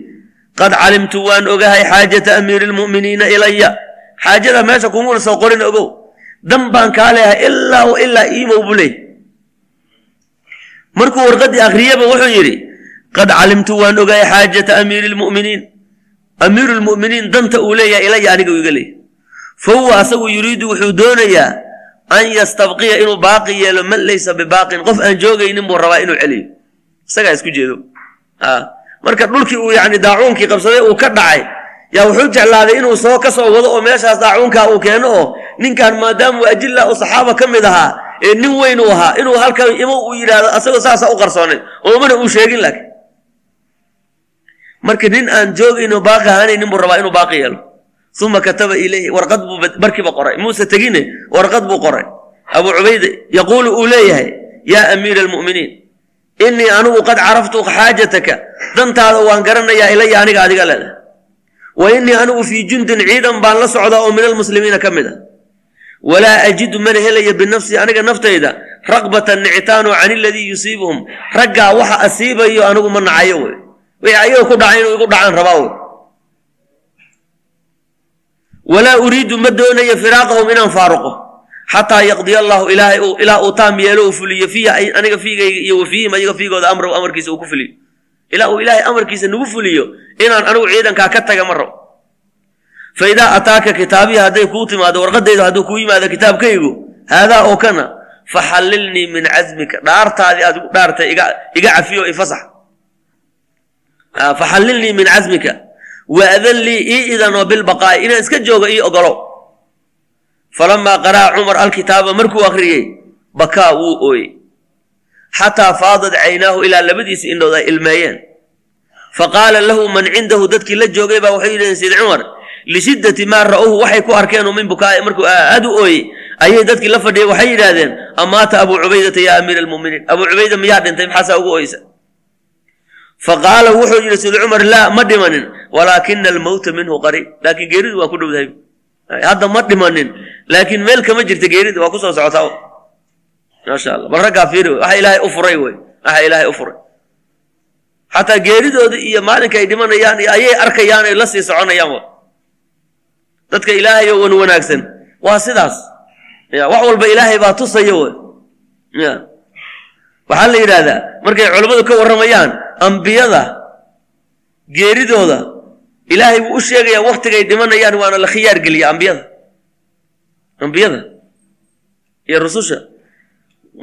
qad calimtu waan ogahay xaajata amiiri lmu'miniina ilaya xaajada meesha kumuna soo qorin ogow dan baan kaa leeyahay ilaa ilaa iimow buu leey markuu warqaddii akhriyeba wuxuu yidhi qad calimtu waan ogahay xaajata amiiri lmu'miniin amiiru lmu'miniin danta uu leeyahay ilaya aniga iga leeyahy fa huwa asagu yuriidu wuxuu doonayaa an yastabqiya inuu baaqi yeelo man laysa bibaaqin qof aan joogaynin buu rabaa inuu celiyo isagaa isku jeedo marka dhulkii uu yani daacuunkii qabsaday uu ka dhacay yaa wuxuu jeclaaday inuu soo ka soo wado oo meeshaas daacuunkaa uu keeno oo ninkan maadaamuu ajilla u saxaaba ka mid ahaa ee nin weyn uu ahaa inuu halkan imo uu yidhaahdo asagoo saasa u qarsoonay oomana uu sheegin laakiin. Marka nin aan joogayno baaqi ahaanaynin buu rabaa inuu baaqi yeelo. Uma kataba ilayhi warqad buu barkiiba qoray. Muuse tegine warqad buu qoray. Abuu cubayde yaquulu uu leeyahay yaa amiira almu'miniin innii anigu qad caraftu xaajataka. Dantaada waan garanayaa ilaya aniga adiga leeda wa innii anigu fii jundin ciidan baan la socdaa oo min almuslimiina ka mid a walaa ajidu mana helaya binafsii aniga naftayda raqbatan nicitaano can iladii yusiibuhum. Raggaa waxa asiibayo anigu ma nacayo wey. Wixii ayaga ku dhacay inuu igu dhacaan rabaa wey. Walaa uriidu ma doonayo firaaqahum inaan faaruqo xataa yaqdiya allahu ilaahay ilaa uu taam yeelo uu fuliyo fiiha aniga fiigayga iyo wa fiihim ayaga fiigooda amrahu amarkiisa uu ku fuliyo ilaa uu ilaahay amarkiisa nagu fuliyo inaan anigu ciidankaa ka taga ma rabo. Fa ataaka kitaabihi hadday kuu timaado warqadaydu hadduu kuu yimaado kitaabkaygu haadaa oo kana faxallilnii min casmika dhaartaadii aad dhaartay iga cafiyo ifasax faxallilnii min casmika waadan lii ii idanoo bilbaqaa'i inaan iska joogo ii ogolow falamaa qara'a cumar alkitaaba markuu akhriyey bakaa wuu ooyey xataa faadad caynaahu ilaa labadiisi indhood ay ilmeeyeen faqaala lahu man cindahu dadkii la joogay baa waxay yidhaheen sayid cumar lishiddati maa ra'uuhu waxay ku arkeen oo min bukaa'i markuu aad u ooyey ayay dadkii la fadhiyay waxay yidhaahdeen amaata abuu cubaydata yaa amiira almu'miniin abuu cubayda miyaa dhintay maxaasaa ugu ooysa faqaala wuxuu yidhi sayid cumar laa ma dhimanin walaakina almowta minhu qariib laakiin geeridu waa ku dhowdahay hadda ma dhimanin laakiin meel kama jirta geerida waa ku soo socotaa maasha allah bal raggaa fiiri waxa ilaahay u furay wey. Waxa ilaahay u furay. Xataa geeridooda iyo maalinka ay dhimanayaan iyo ayay arkayaan ay la sii soconayaan dadka ilaahay oo wan wanaagsan. Waa sidaas. Ya wax walba ilaahay baa tusaya wey. Ya. Waxaa la yidhaahdaa markay culammadu ka warramayaan ambiyada geeridooda ilaahay wuu u sheegayaa waktigay dhimanayaan waana la khiyaar geliya ambiyada ambiyada iyo rususha.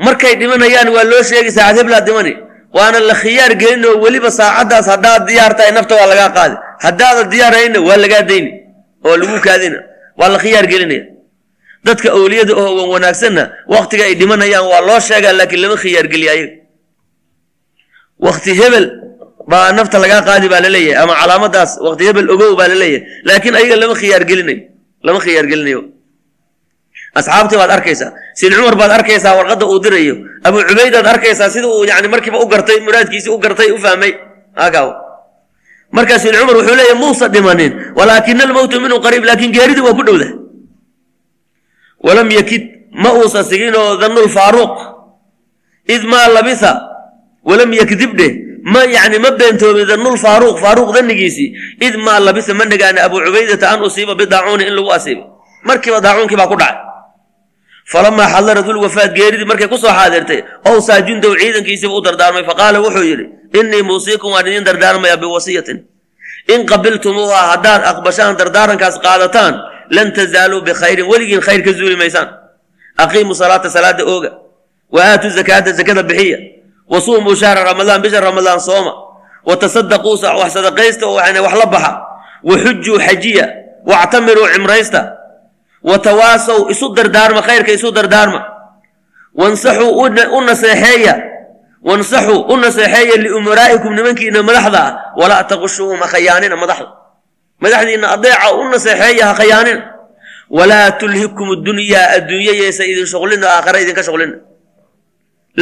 Markay dhimanayaan waa loo sheegay saacad heblaa dhimani. Waana la khiyaar gelin oo weliba saacaddaas haddaad diyaar tahay nafta waa lagaa qaadi. Haddaadan diyaarayna waa lagaa dayni oo lagu kaadina. Waa la khiyaar gelinaya. Dadka awliyada oo wan wanaagsanna waktiga ay dhimanayaan waa loo sheegaa laakiin lama khiyaar geliya ayaga. Wakti hebel baa nafta lagaa qaadi baa la leeyahay ama calaamadaas wakti hebel ogow baa la leeyahay laakiin ayaga lama khiyaar gelinayo lama khiyaar gelinayo asxaabtii baad arkaysaa sid cumar baad arkaysaa warqadda uu dirayo abuu cubaydaad arkaysaa sida uu yani markiiba u gartay muraadkiisii u gartay u fahmay akaw markaa sid cumar wuxuu leeyahy muusa dhimanin walaakina almowta minhu qariib laakiin geeridii waa ku dhowda walam yakid ma uusa siginoo dannul faaruuq id maa labisa walam yakdib dheh ma yani ma beentoomin dannul faaruuq dannigiisii. Id maa labisa ma nagaana abuu cubaydata an usiiba bidaacuuni in lagu asiibo. Markiiba daacuunkii baa ku dhacay falamaa xadarat ulwafaat geeridii markay ku soo xaadirtay owsaa jundow ciidankiisiiba u dardaarmay faqaala wuxuu yidhi innii muusiikum waan idin dardaarmayaa biwasiyatin in qabiltumuuha haddaad aqbashaan dardaarankaas qaadataan lan tazaaluu bikhayrin weligiin khayr ka zuuli maysaan aqiimuu salaata salaada ooga wa aatuu zakaata zakada bixiya wa suumuu shahra ramadaan bisha ramadaan sooma wa tasadaquu wax sadaqaysta oo wax la baxa wa xujuu xajiya wactamiruu cimraysta wa tawaasow isu dardaarma khayrka isu dardaarma wansaxuu u naseexeeya wansaxuu u naseexeeya liumaraa'ikum nimankiina madaxda ah walaa taqushuuhum ha khayaanina madaxda madaxdiina adeeca u naseexeeya ha khayaanina walaa tulhikum dunyaa adduunya yeesa idin shuqlina aakhara idinka shuqlina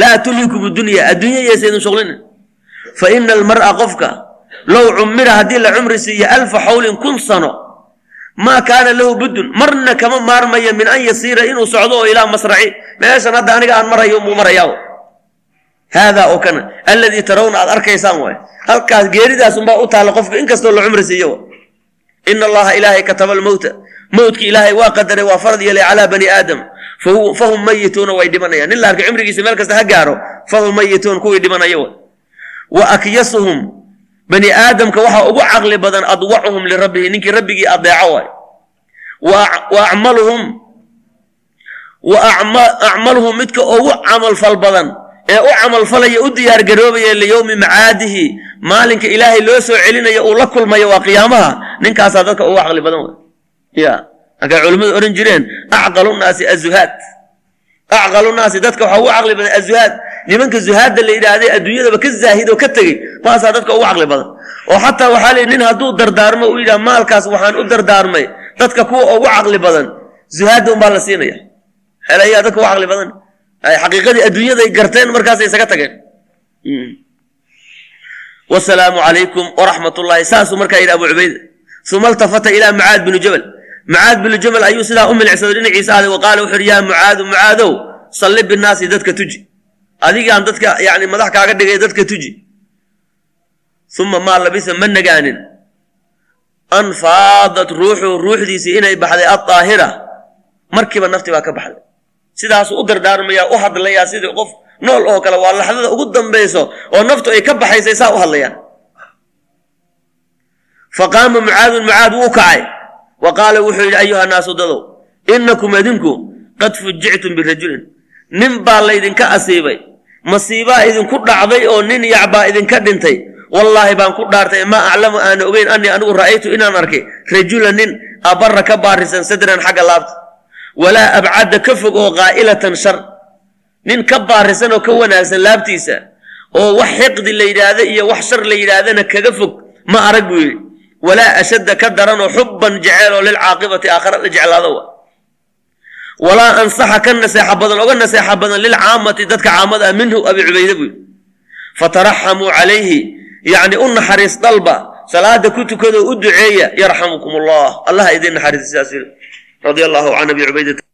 laa tulhikum dunya adduunya yaysa idin shuqlinin fa ina almar'a qofka low cumira haddii la cumri siiyo alfa xawlin kun sano maa kaana lahu buddun marna kama maarmaya min an yasiira inuu socdo oo ilaa masraci. Meeshan hadda aniga aan marayo muu marayaa haadaa oo kana alladii tarawna aad arkaysaan waay. Halkaas geeridaas unbaa u taalla qofka inkastoo la cumri siiyo. Ina allaha ilaahay kataba almowta mowdki ilaahay waa qadaray waa farad yeelay calaa bani aadam. Fahum mayituuna way dhimanayaan. Nin la arkay cimrigiisa meel kasta ha gaaro. Fahum mayituun kuwii dhimanaya wa akyasuhum bani aadamka waxaa ugu caqli badan adwacuhum lirabbihi ninkii rabbigii adeeco waay. Wa acmaluhum wa acmaluhum midka ugu camalfal badan ee u camalfalaya u diyaargaroobaya liyowmi macaadihi maalinka ilaahay loo soo celinayo uu la kulmayo waa qiyaamaha. Ninkaasaa dadka ugu caqli badan way ya markay culimmadu odhan jireen acqalu naasi azuhaad acqalu naasi dadka waxaa ugu caqli badan azuhaad nimanka zuhaadda la yidhaahday adduunyadaba ka zaahid ka tegey maasaa dadka ugu caqli badan. Oo xataa waxaa leeyi nin hadduu dardaarmo u yidhaha maalkaas waxaan u dardaarmay. Dadka kuwa ugu caqli badan zuhaadda unbaa la siinaya xelayaa dadka ugu caqli badan. Xaqiiqadii adduunyaday garteen markaasay isaga tageen. Wasalaamu calaykum waraxmat ullahi saasuu markaa yidhi abu cubayda uma altafata ilaa mucaad binu jabal. Mucaad binu jabal ayuu sidaa u milicsaday dhinaciisa ahday wa qaala uhi yaa mucaadu mucaadow salli binnaasi dadka tuji adigaan dadka yani madax kaaga dhigay dadka tuji. Uma maa labisa ma nagaanin. An faadat ruuxu ruuxdiisii inay baxday adaahira markiiba nafti baa ka baxday. Sidaasuu u dardaarmayaa u hadlayaa sidii qof nool oo kale waa laxdada ugu dambayso oo naftu ay ka baxaysay saa u hadlayaan. Faqaama mucaadun mucaad wuu kacay. Wa qaala wuxuu yidhi ayuha naasu dadow inakum adinku qad fujictum birajulin nin baa laydinka asiibay. Masiibaa idinku dhacday oo nin yacbaa idinka dhintay. Wallaahi baan ku dhaartay maa aclamu aana ogeyn anii anigu ra'aytu inaan arkay. Rajula nin abara ka baarisan sadran xagga laabta. Walaa abcadda ka fog oo qaa'ilatan shar. Nin ka baarisan oo ka wanaagsan laabtiisa oo wax xiqdi la yidhaahda iyo wax shar la yidhaahdana kaga fog ma arag buu yidhi. Walaa ashadda ka daranoo xubban jeceeloo lilcaaqibati aakhara la jeclaado wa walaa ansaxa ka naseexa badan oga naseexa badan lilcaamati dadka caamada ah minhu abi cubayde buu fataraxamuu calayhi yacni u naxariis dalba salaada ku tukadoo u duceeya yarxamukum allah allah idin naxariisa sidaas radia allahu can abi cubaydata